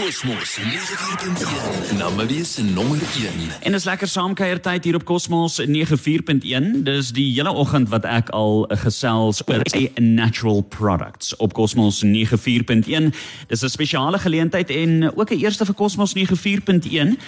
Kosmos 94.1 Namibia se nommer 1. En is lekker saamkuier tyd hier op Cosmos 94.1. Dis die hele oggend wat ek al gesels oor sy natural products op Cosmos 94.1. Dis 'n spesiale geleentheid en ook 'n eerste vir Cosmos 94.1.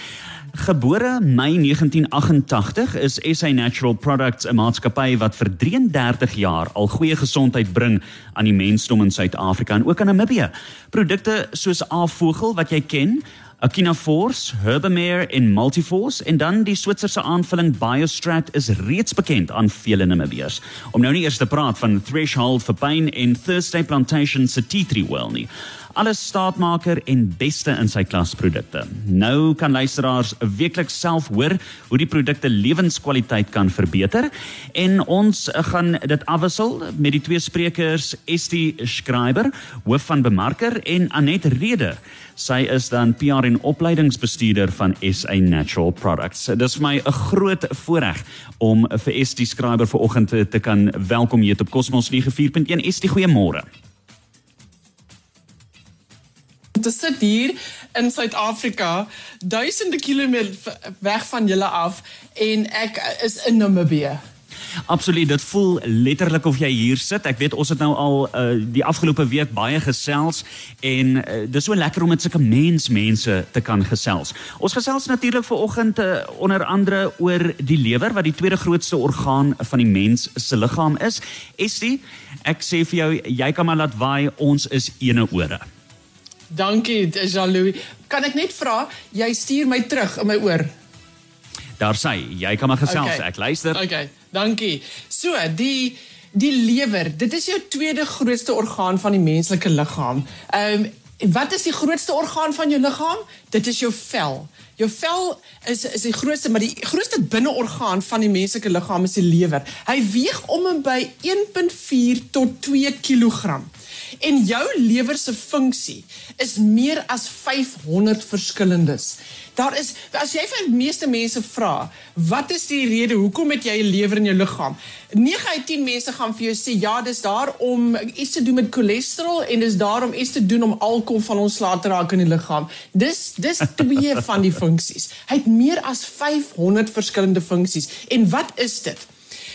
Gebore Mei 1988 is SA Natural Products 'n maatskappy wat vir 33 jaar al goeie gesondheid bring aan die mensdom in Suid-Afrika en ook aan Namibië. Produkte soos Afvogel wat jy ken, Akina Force, Herbamare en Multiforce en dan die Switserse aanvulling Biostrat is reeds bekend aan vele Namibiërs. Om nou nie eers te praat van Threshold vir pyn en Thursday Plantation se Tea Tree Well nie alles staatmaker en beste in sy klas produkte. Nou kan luisteraars weekliks self hoor hoe die produkte lewenskwaliteit kan verbeter en ons gaan dit afwissel met die twee sprekers Estie Schreiber, hoof van bemarker en Anet Rede. Sy is dan PR en opleidingsbestuurder van SA Natural Products. Dit is vir my 'n groot voorreg om vir Estie Schreiber vanoggend te kan welkom hier op Cosmos 94.1. Estie, goeiemôre te sit hier in Suid-Afrika, duisende kilometer weg van julle af en ek is in Namibië. Absoluut, dit voel letterlik of jy hier sit. Ek weet ons het nou al uh, die afgelope week baie gesels en uh, dis so lekker om met sulke mensmense te kan gesels. Ons gesels natuurlik vanoggend uh, onder andere oor die lewer wat die tweede grootste orgaan van die mens se liggaam is. Estie, ek sê vir jou, jy kan maar laat waai, ons is ene ore. Dankie, Jalou. Kan ek net vra, jy stuur my terug in my oor. Daar sê, jy kan maar gesels, okay. ek luister. Okay, dankie. So, die die lewer, dit is jou tweede grootste orgaan van die menslike liggaam. Ehm um, wat is die grootste orgaan van jou liggaam? Dit is jou vel. Jou vel is is die grootste, maar die grootste binneorgaan van die menslike liggaam is die lewer. Hy weeg om en by 1.4 tot 2 kg. En jou lewer se funksie is meer as 500 verskillendes. Daar is as jy vir meeste mense vra, wat is die rede hoekom het jy 'n lewer in jou liggaam? 9 uit 10 mense gaan vir jou sê ja, dis daar om iets te doen met cholesterol en dis daar om iets te doen om alkohol van ons laat te raak in die liggaam. Dis dis twee van die funksies. Hy het meer as 500 verskillende funksies. En wat is dit?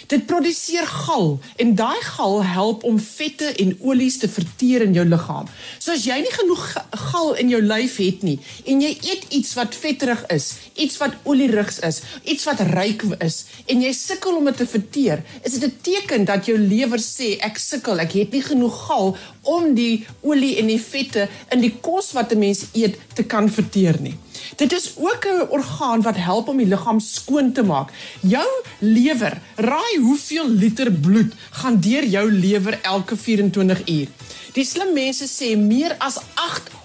Dit produseer gal en daai gal help om vette en olies te verteer in jou liggaam. So as jy nie genoeg gal in jou lyf het nie en jy eet iets wat vetterig is, iets wat olierig is, iets wat ryk is en jy sukkel om dit te verteer, is dit 'n teken dat jou lewer sê ek sukkel, ek het nie genoeg gal om die olie en die vette in die kos wat 'n mens eet te kan verteer nie. Dit is ook 'n orgaan wat help om die liggaam skoon te maak. Jou lewer, raai hoeveel liter bloed gaan deur jou lewer elke 24 uur? Die slim mense sê meer as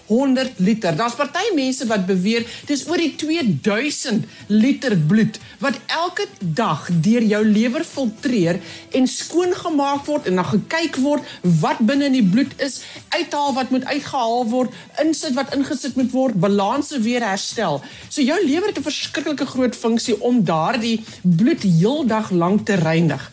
800 liter. Daar's party mense wat beweer dis oor die 2000 liter bloed wat elke dag deur jou lewer filtreer en skoon gemaak word en dan gekyk word wat binne in die bloed is, uithaal wat moet uitgehaal word, insit wat ingesit moet word, balanse weer herstel. So jou lewer het 'n verskriklike groot funksie om daardie bloed heeldag lank te reinig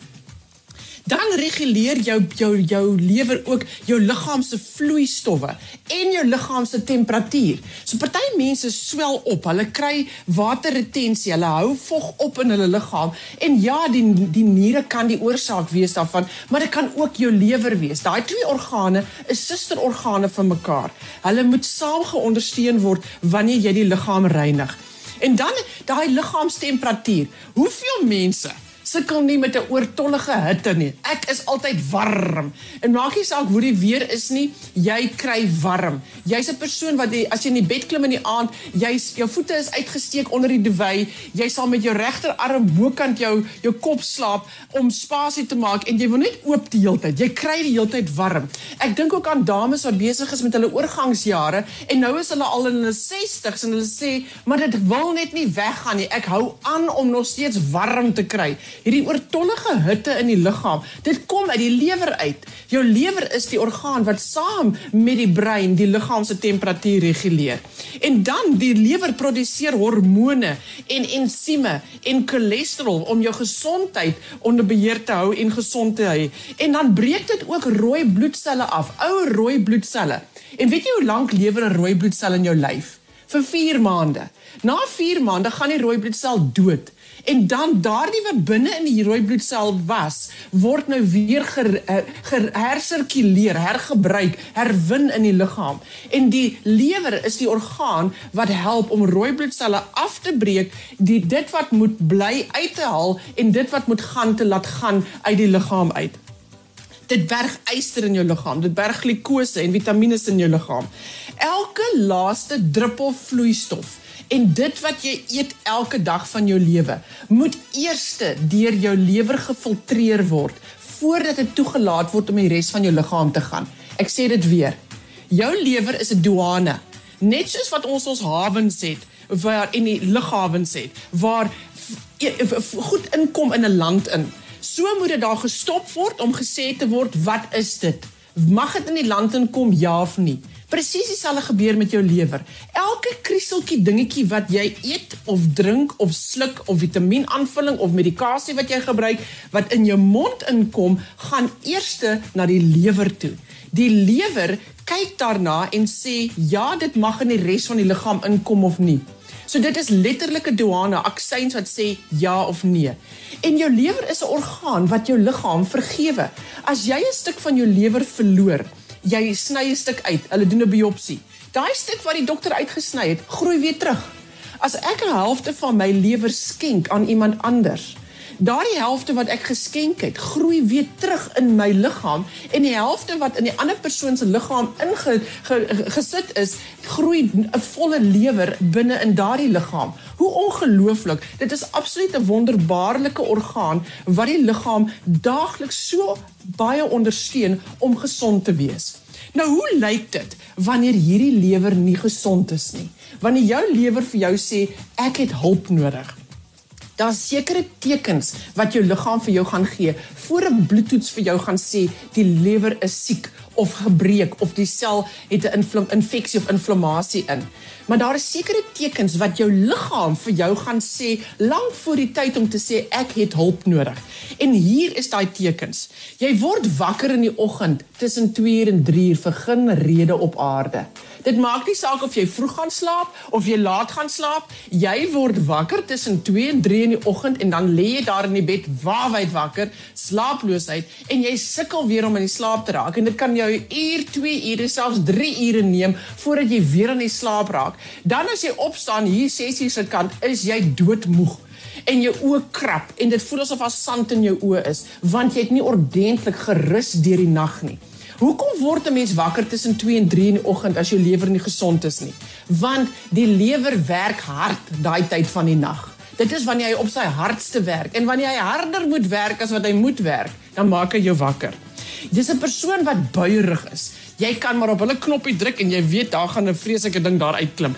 dan reguleer jou jou jou lewer ook jou liggaam se vloeistowwe en jou liggaam se temperatuur. So party mense swel op, hulle kry waterretensie, hulle hou vog op in hulle liggaam en ja, die die niere kan die oorsaak wees daarvan, maar dit kan ook jou lewer wees. Daai twee organe is susterorgane van mekaar. Hulle moet saam geondersteun word wanneer jy die liggaam reinig. En dan daai liggaamstemperatuur. Hoeveel mense sukkel nie met 'n oortollige hitte nie. Ek is altyd warm. En maak nie saak hoe die weer is nie, jy kry warm. Jy's 'n persoon wat die, as jy in die bed klim in die aand, jy's jou voete is uitgesteek onder die duvet, jy sal met jou regterarm bokant jou jou kop slaap om spasie te maak en jy wil net oop die hele tyd. Jy kry die hele tyd warm. Ek dink ook aan dames wat besig is met hulle oorgangsjare en nou is hulle al in hulle 60s en hulle sê, "Maar dit wil net nie weggaan nie. Ek hou aan om nog steeds warm te kry." Hierdie oortollige hitte in die liggaam, dit kom uit die lewer uit. Jou lewer is die orgaan wat saam met die brein die liggaam se temperatuur reguleer. En dan die lewer produseer hormone en ensieme en cholesterol om jou gesondheid onder beheer te hou en gesond te hou. En dan breek dit ook rooi bloedselle af, ou rooi bloedselle. En weet jy hoe lank lewe 'n rooi bloedsel in jou lyf? Vir 4 maande. Na 4 maande gaan die rooi bloedsel dood en dan daardie wat binne in die rooi bloedsel was, word nou weer gehersirkuleer, hergebruik, herwin in die liggaam. En die lewer is die orgaan wat help om rooi bloedselle af te breek, die dit wat moet bly uit te haal en dit wat moet gaan te laat gaan uit die liggaam uit. Dit berg yster in jou liggaam, dit berg glikose en vitamiene in jou liggaam. Elke laaste druppel vloeistof En dit wat jy eet elke dag van jou lewe, moet eers deur jou lewer gefiltreer word voordat dit toegelaat word om die res van jou liggaam te gaan. Ek sê dit weer. Jou lewer is 'n douane. Net soos wat ons ons hawens het waar in die lughawens het waar e, goed inkom in 'n land in. So moet dit daar gestop word om gesê te word wat is dit? Mag dit in die land inkom ja of nie? Presies dieselfde gebeur met jou lewer. Elke krieseltjie dingetjie wat jy eet of drink of sluk of vitamienaanvulling of medikasie wat jy gebruik wat in jou mond inkom, gaan eerste na die lewer toe. Die lewer kyk daarna en sê ja, dit mag in die res van die liggaam inkom of nie. So dit is letterlike douane aksyns wat sê ja of nee. En jou lewer is 'n orgaan wat jou liggaam vergewe. As jy 'n stuk van jou lewer verloor, jy sny 'n stuk uit. Hulle doen 'n biopsie. Daai stuk wat die dokter uitgesny het, groei weer terug. As ek 'n helfte van my lewer skenk aan iemand anders, daardie helfte wat ek geskenk het, groei weer terug in my liggaam en die helfte wat in die ander persoon se liggaam ingesit is, groei 'n volle lewer binne in daardie liggaam. Hoe ongelooflik. Dit is absoluut 'n wonderbaarlike orgaan wat die liggaam daagliks so baie ondersteun om gesond te wees. Nou hoe lyk dit wanneer hierdie lewer nie gesond is nie? Wanneer jou lewer vir jou sê ek het hulp nodig daar's sekere tekens wat jou liggaam vir jou gaan gee voor 'n bloedtoets vir jou gaan sê die lewer is siek of gebreek of die sel het 'n infeksie of inflammasie in. Maar daar is sekere tekens wat jou liggaam vir jou gaan sê lank voor die tyd om te sê ek het hulp nodig. En hier is daai tekens. Jy word wakker in die oggend tussen 2 en 3 uur vir geen rede op aarde. Dit maak nie saak of jy vroeg gaan slaap of jy laat gaan slaap. Jy word wakker tussen 2 en 3 in die oggend en dan lê jy daar in die bed waawyd wakker, slaaploosheid en jy sukkel weer om in die slaap te raak en dit kan jou uur, 2 ure, selfs 3 ure neem voordat jy weer in die slaap raak. Dan as jy opstaan hier 6 uur se kant, is jy doodmoeg en jou oë krap en dit voel asof daar sand in jou oë is want jy het nie ordentlik gerus deur die nag nie. Hoekom word 'n mens wakker tussen 2 en 3 in die oggend as jou lewer nie gesond is nie? Want die lewer werk hard daai tyd van die nag. Dit is wanneer hy op sy hardste werk en wanneer hy harder moet werk as wat hy moet werk, dan maak hy jou wakker. Dis 'n persoon wat buierig is. Jy kan maar op hulle knoppie druk en jy weet daar gaan 'n vreeslike ding daar uitklim.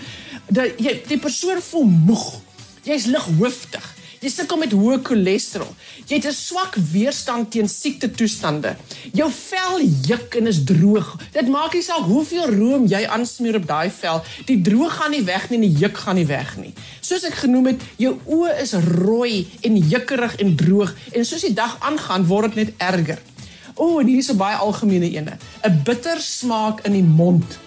Jy die persoon voel moeg. Jy's lighoofdig. Jy sukkel met hoë cholesterol. Jy het 'n swak weerstand teen siekte toestande. Jou vel juk en is droog. Dit maak nie saak hoeveel room jy aansmeer op daai vel, die droog gaan nie weg nie en die juk gaan nie weg nie. Soos ek genoem het, jou oë is rooi en jukkerig en droog en soos die dag aangaan word dit net erger. O, oh, en hier is 'n baie algemene ene. 'n Bitter smaak in die mond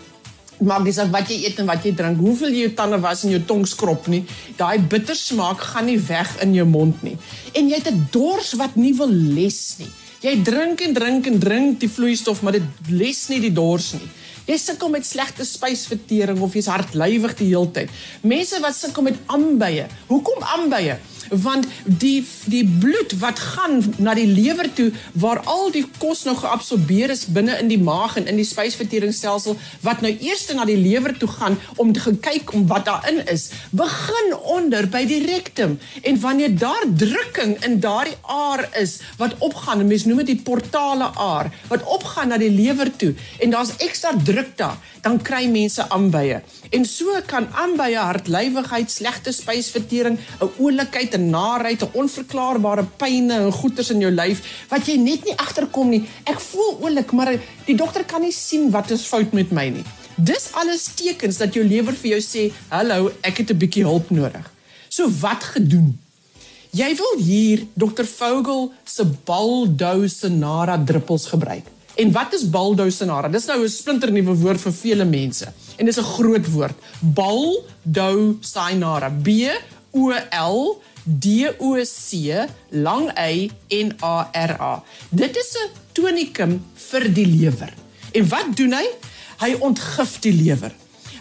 maak dis wat jy eet en wat jy drink, hoeveel jy jou tande was en jou tong skrop nie, daai bitter smaak gaan nie weg in jou mond nie. En jy het 'n dors wat nie wil les nie. Jy drink en drink en drink die vloeistof, maar dit les nie die dors nie. Jy sukkel met slegte spysvertering of jy's hardlywig die hele tyd. Mense wat sukkel met aanbye. Hoekom aanbye? Want die die bloed wat gaan na die lewer toe waar al die kos nou geabsorbeer is binne in die maag en in die spysverteringsstelsel wat nou eers na die lewer toe gaan om te kyk om wat daarin is begin onder by die rektum. En wanneer daar drukking in daardie aar is wat opgaan mense noem dit die portale aar wat opgaan na die lewer toe en daar's ekstra druk daar dan kry mense aanbye en so kan aanbye hartlywigheid slegte spysvertering 'n oulikheid 'n naarheid, 'n onverklaarbare pyne en goeters in jou lyf wat jy net nie agterkom nie. Ek voel oulik, maar die dokter kan nie sien wat is fout met my nie. Dis alles tekens dat jou lewer vir jou sê, "Hallo, ek het 'n bietjie hulp nodig." So wat gedoen? Jy wil hier Dr. Vogel se Baldo Senara druppels gebruik. En wat is baldousenara? Dis nou 'n splinternuwe woord vir vele mense. En dis 'n groot woord. Baldousenara. B O L D O C lang Y N A R A. Dit is 'n tonikum vir die lewer. En wat doen hy? Hy ontgif die lewer.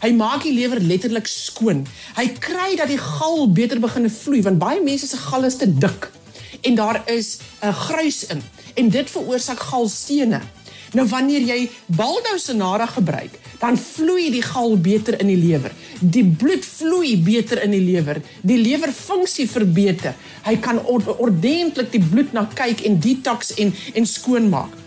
Hy maak die lewer letterlik skoon. Hy kry dat die gal beter begine vloei want baie mense se gal is te dik en daar is 'n gruis in en dit veroorsaak galstene. Nou wanneer jy baldousenara gebruik, dan vloei die gal beter in die lewer. Die bloed vloei beter in die lewer. Die lewerfunksie verbeter. Hy kan ordentlik die bloed na kyk en detox en en skoonmaak.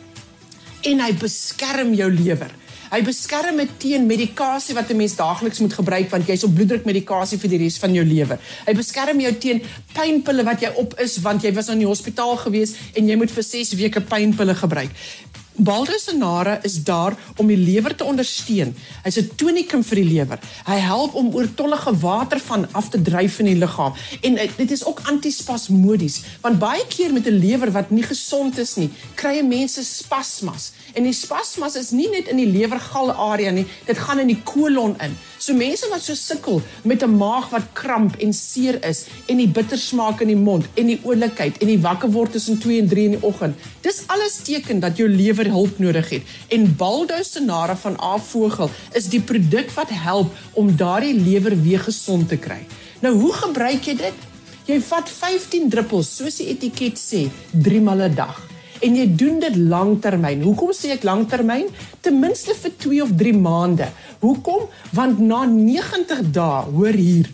En hy beskerm jou lewer. Hy beskerm dit teen medikasie wat 'n mens daagliks moet gebruik want jy's op bloeddrukmedikasie vir die res van jou lewe. Hy beskerm jou teen pynpille wat jy op is want jy was in die hospitaal gewees en jy moet vir 6 weke pynpille gebruik. Baldosinara is daar om die lewer te ondersteun. Hy's 'n tonikum vir die lewer. Hy help om oortollige water van af te dryf in die liggaam en eh, dit is ook antispasmodies want baie keer met 'n lewer wat nie gesond is nie, kry mense spasmas. En die spasmas is nie net in die lewergal area nie, dit gaan in die kolon in. So mense wat so sukkel met 'n maag wat kramp en seer is en die bitter smaak in die mond en die oulikheid en die wakker word tussen 2 en 3 in die oggend. Dis alles teken dat jou lewer hulp nodig het. En Baldousenara van Avogel is die produk wat help om daardie lewer weer gesond te kry. Nou hoe gebruik jy dit? Jy vat 15 druppels soos die etiket sê, 3 maal 'n dag. En jy doen dit langtermyn. Hoekom sê ek langtermyn? Ten minste vir 2 of 3 maande. Hoekom? Want na 90 dae, hoor hier,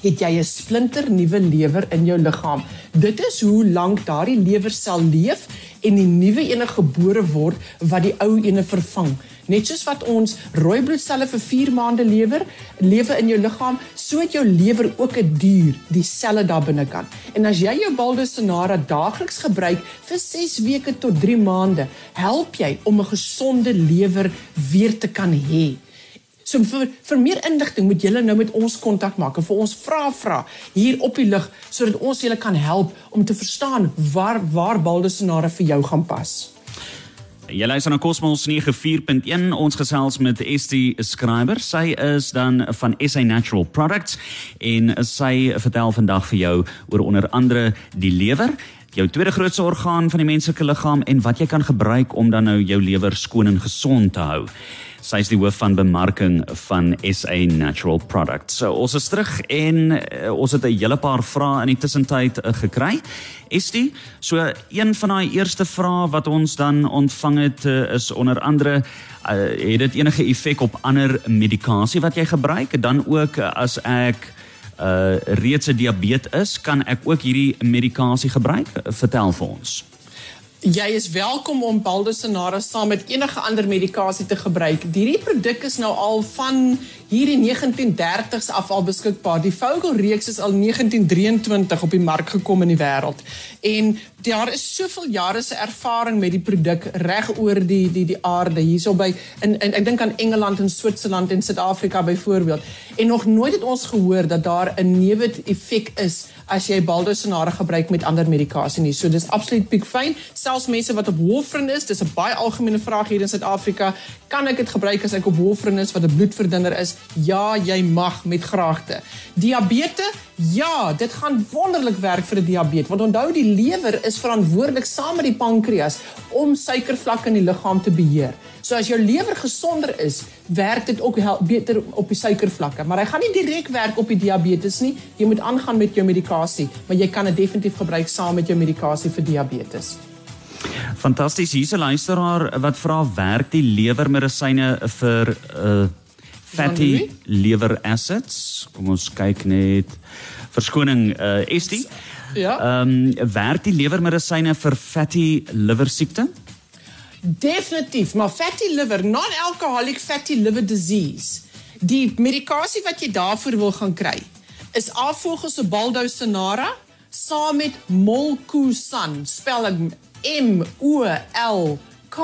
het jy 'n splinter nuwe lewer in jou liggaam. Dit is hoe lank daardie lewer sal leef en die nuwe ene gebore word wat die ou ene vervang. Net soos wat ons rooi bloedselle vir 4 maande lewer, lewe in jou liggaam, so het jou lewer ook 'n duur, die selle daar binnekant. En as jy jou Baldosinara daagliks gebruik vir 6 weke tot 3 maande, help jy om 'n gesonde lewer weer te kan hê. So vir vir meer inligting moet julle nou met ons kontak maak en vir ons vra vra hier op die lig sodat ons julle kan help om te verstaan waar waar baldesenare vir jou gaan pas. Jy luister na Cosmos 94.1 ons gesels met Estie Skryber. Sy is dan van SA Natural Products en sy vertel vandag vir jou oor onder andere die lewer jou tweede grootste orgaan van die menslike liggaam en wat jy kan gebruik om dan nou jou lewer skoon en gesond te hou. Sy is die hoof van bemarking van SA Natural Products. So ons is terug en uh, ons het 'n hele paar vrae in die tussentyd uh, gekry. Estie, so een van daai eerste vrae wat ons dan ontvang het uh, is onder andere uh, het dit enige effek op ander medikasie wat jy gebruik? Dan ook uh, as ek uh reeds 'n diabetes is, kan ek ook hierdie medikasie gebruik? Vertel vir ons. Jy is welkom om Baldosinara saam met enige ander medikasie te gebruik. Hierdie produk is nou al van hier in 1930s af al beskikbaar. Die Vogelreeks is al 1923 op die mark gekom in die wêreld. En daar is soveel jare se ervaring met die produk reg oor die die die aarde hierso by in, in ek dink aan Engeland en Switserland en Suid-Afrika byvoorbeeld. En nog nooit het ons gehoor dat daar 'n neeweffek is as jy Baldosinara gebruik met ander medikasie nie. So dis absoluut piekfyn. Selfs mense wat op Warfarin is, dis 'n baie algemene vraag hier in Suid-Afrika, kan ek dit gebruik as ek op Warfarin is wat 'n bloedverdunner is? Ja, jy mag met graagte. Diabetes? Ja, dit gaan wonderlik werk vir 'n diabetes, want onthou die lewer verantwoordelik saam met die pankreas om suikervlakke in die liggaam te beheer. So as jou lewer gesonder is, werk dit ook beter op die suikervlakke, maar hy gaan nie direk werk op die diabetes nie. Jy moet aangaan met jou medikasie, maar jy kan dit definitief gebruik saam met jou medikasie vir diabetes. Fantasties, hier's 'n luisteraar wat vra werk die lewermedisyne vir uh fatty liver acids. Kom ons kyk net. Verskoning uh Estie. Ja. Ehm um, werk die lewermedisyne vir fatty liver siekte? Definitief, maar fatty liver, non-alcoholic fatty liver disease. Die medikasie wat jy daarvoor wil gaan kry, is afvolgens op Baldosinara saam met Molkusan, spelling M O L K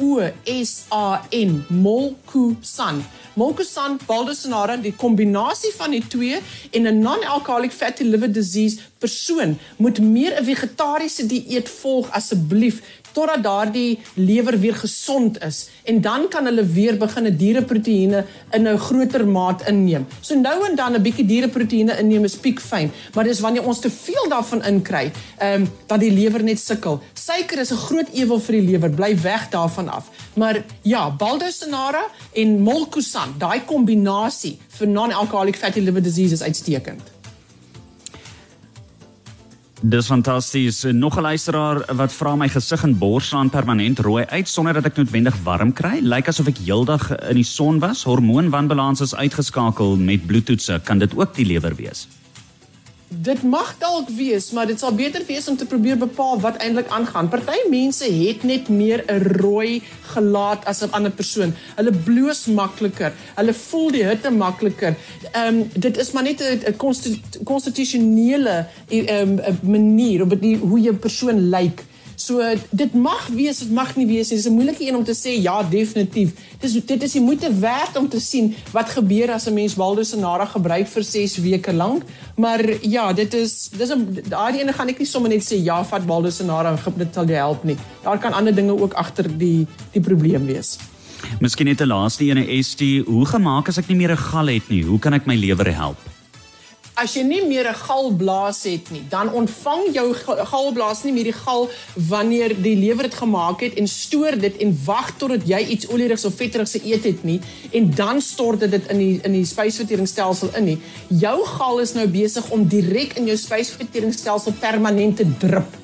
O S A N, Molkusan. Molkusan, Baldosinara, die kombinasie van die twee en 'n non-alcoholic fatty liver disease persoon moet meer 'n vegetariese dieet volg asseblief totdat daardie lewer weer gesond is en dan kan hulle weer begin 'n diereproteïene in 'n groter maat inneem. So nou en dan 'n bietjie diereproteïene inneem is piekfyn, maar dis wanneer ons te veel daarvan inkry, ehm um, dat die lewer net sukkel. Suiker is 'n groot ewel vir die lewer, bly weg daarvan af. Maar ja, Baldosonara en Molkusan, daai kombinasie vir non-alcoholic fatty liver disease is uitstekend. Dis fantasties. Nog 'n luisteraar wat vra my gesig en bors staan permanent rooi uit sonder dat ek noodwendig warm kry. Lyk asof ek heeldag in die son was. Hormoonwanbalans is uitgeskakel met bloedtoetse. Kan dit ook die lewer wees? Dit mag dalk wees, maar dit sal beter wees om te probeer bepaal wat eintlik aangaan. Party mense het net meer 'n rooi gelaat as 'n ander persoon. Hulle bloos makliker. Hulle voel die hitte makliker. Ehm um, dit is maar net 'n konstitusionele ehm um, manier op die hoe 'n persoon lyk. So dit mag wees, dit mag nie wees nie. Dis 'n moeilike een om te sê ja, definitief. Dis dit is die moeite werd om te sien wat gebeur as 'n mens Waldosenara gebruik vir 6 weke lank. Maar ja, dit is dis 'n daai ene gaan ek nie sommer net sê ja, vat Waldosenara en dit sal jou help nie. Daar kan ander dinge ook agter die die probleem wees. Miskien net 'n laaste ene ST, hoe gemaak as ek nie meer 'n gal het nie? Hoe kan ek my lewer help? As jy nie meer 'n galblaas het nie, dan ontvang jou galblaas nie meer die gal wanneer die lewer dit gemaak het en stoor dit en wag totdat jy iets olierig of vetterig se eet het nie en dan stort dit in die in die spysverteringsstelsel in nie. Jou gal is nou besig om direk in jou spysverteringsstelsel permanent te drup.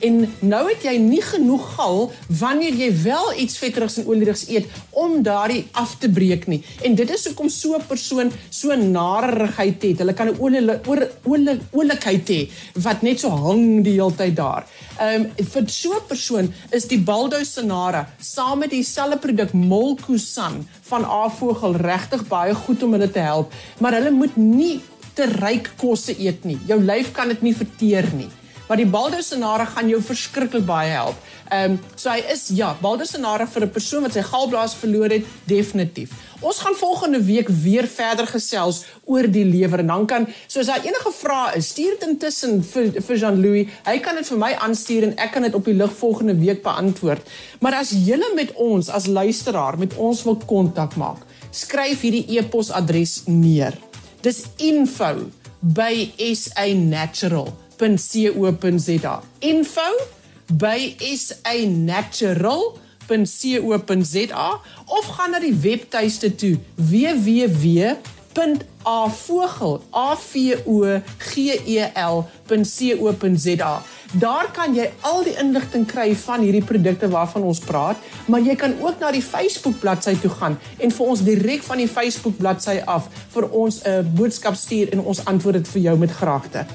En nou het jy nie genoeg gal wanneer jy wel iets vetterigs en olierigs eet om daardie af te breek nie. En dit is hoekom so 'n persoon so narigheid het. Hulle kan 'n olie olikheid hê wat net so hang die hele tyd daar. Ehm um, vir so 'n persoon is die Baldo Sonara saam met dieselfde produk Molkusan van Avogel regtig baie goed om hulle te help, maar hulle moet nie te ryk kosse eet nie. Jou lyf kan dit nie verteer nie maar die Baldosinara gaan jou verskriklik baie help. Ehm um, so hy is ja, Baldosinara vir 'n persoon wat sy galblaas verloor het, definitief. Ons gaan volgende week weer verder gesels oor die lewer en dan kan so as daar enige vrae is, stuur dit intussen vir vir Jean-Louis. Hy kan dit vir my aanstuur en ek kan dit op die lig volgende week beantwoord. Maar as julle met ons as luisteraar met ons wil kontak maak, skryf hierdie e-posadres neer. Dis info by SA Natural sa.co.za. Info by sanatural.co.za of gaan na die webtuiste toe www.avogel.co.za. Daar kan jy al die inligting kry van hierdie produkte waarvan ons praat, maar jy kan ook na die Facebook bladsy toe gaan en vir ons direk van die Facebook bladsy af vir ons 'n uh, boodskap stuur en ons antwoord dit vir jou met graagte.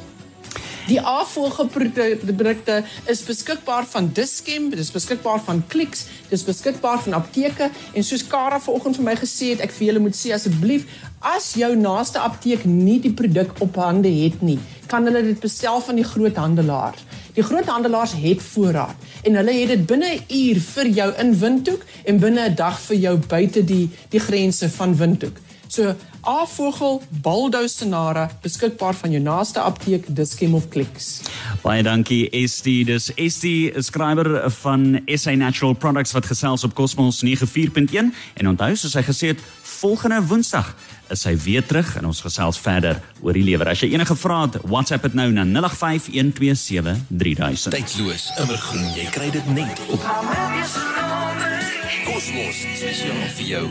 Die afvolgeprodukte is beskikbaar van Dischem, dit is beskikbaar van Clicks, dit is beskikbaar van apteke en soos Kara vanoggend vir my gesê het, ek vir julle moet sê asseblief, as jou naaste apteek nie die produk op hande het nie, kan hulle dit bestel van die groothandelaars. Die groothandelaars het voorraad en hulle het dit binne 'n uur vir jou in Windhoek en binne 'n dag vir jou buite die die grense van Windhoek. So Avogel Baldo Senara beskikbaar van jou naaste apteek Dischem of Clicks. Baie dankie ST. Dis ST skrywer van SA Natural Products wat gesels op Cosmos 94.1 en onthou soos hy gesê het volgende Woensdag is hy weer terug en ons gesels verder oor die lewer. As jy enige vrae het, WhatsApp dit nou na 0851273000. Tydloos, immergroen, jy kry dit net op Cosmos spesiaal vir jou.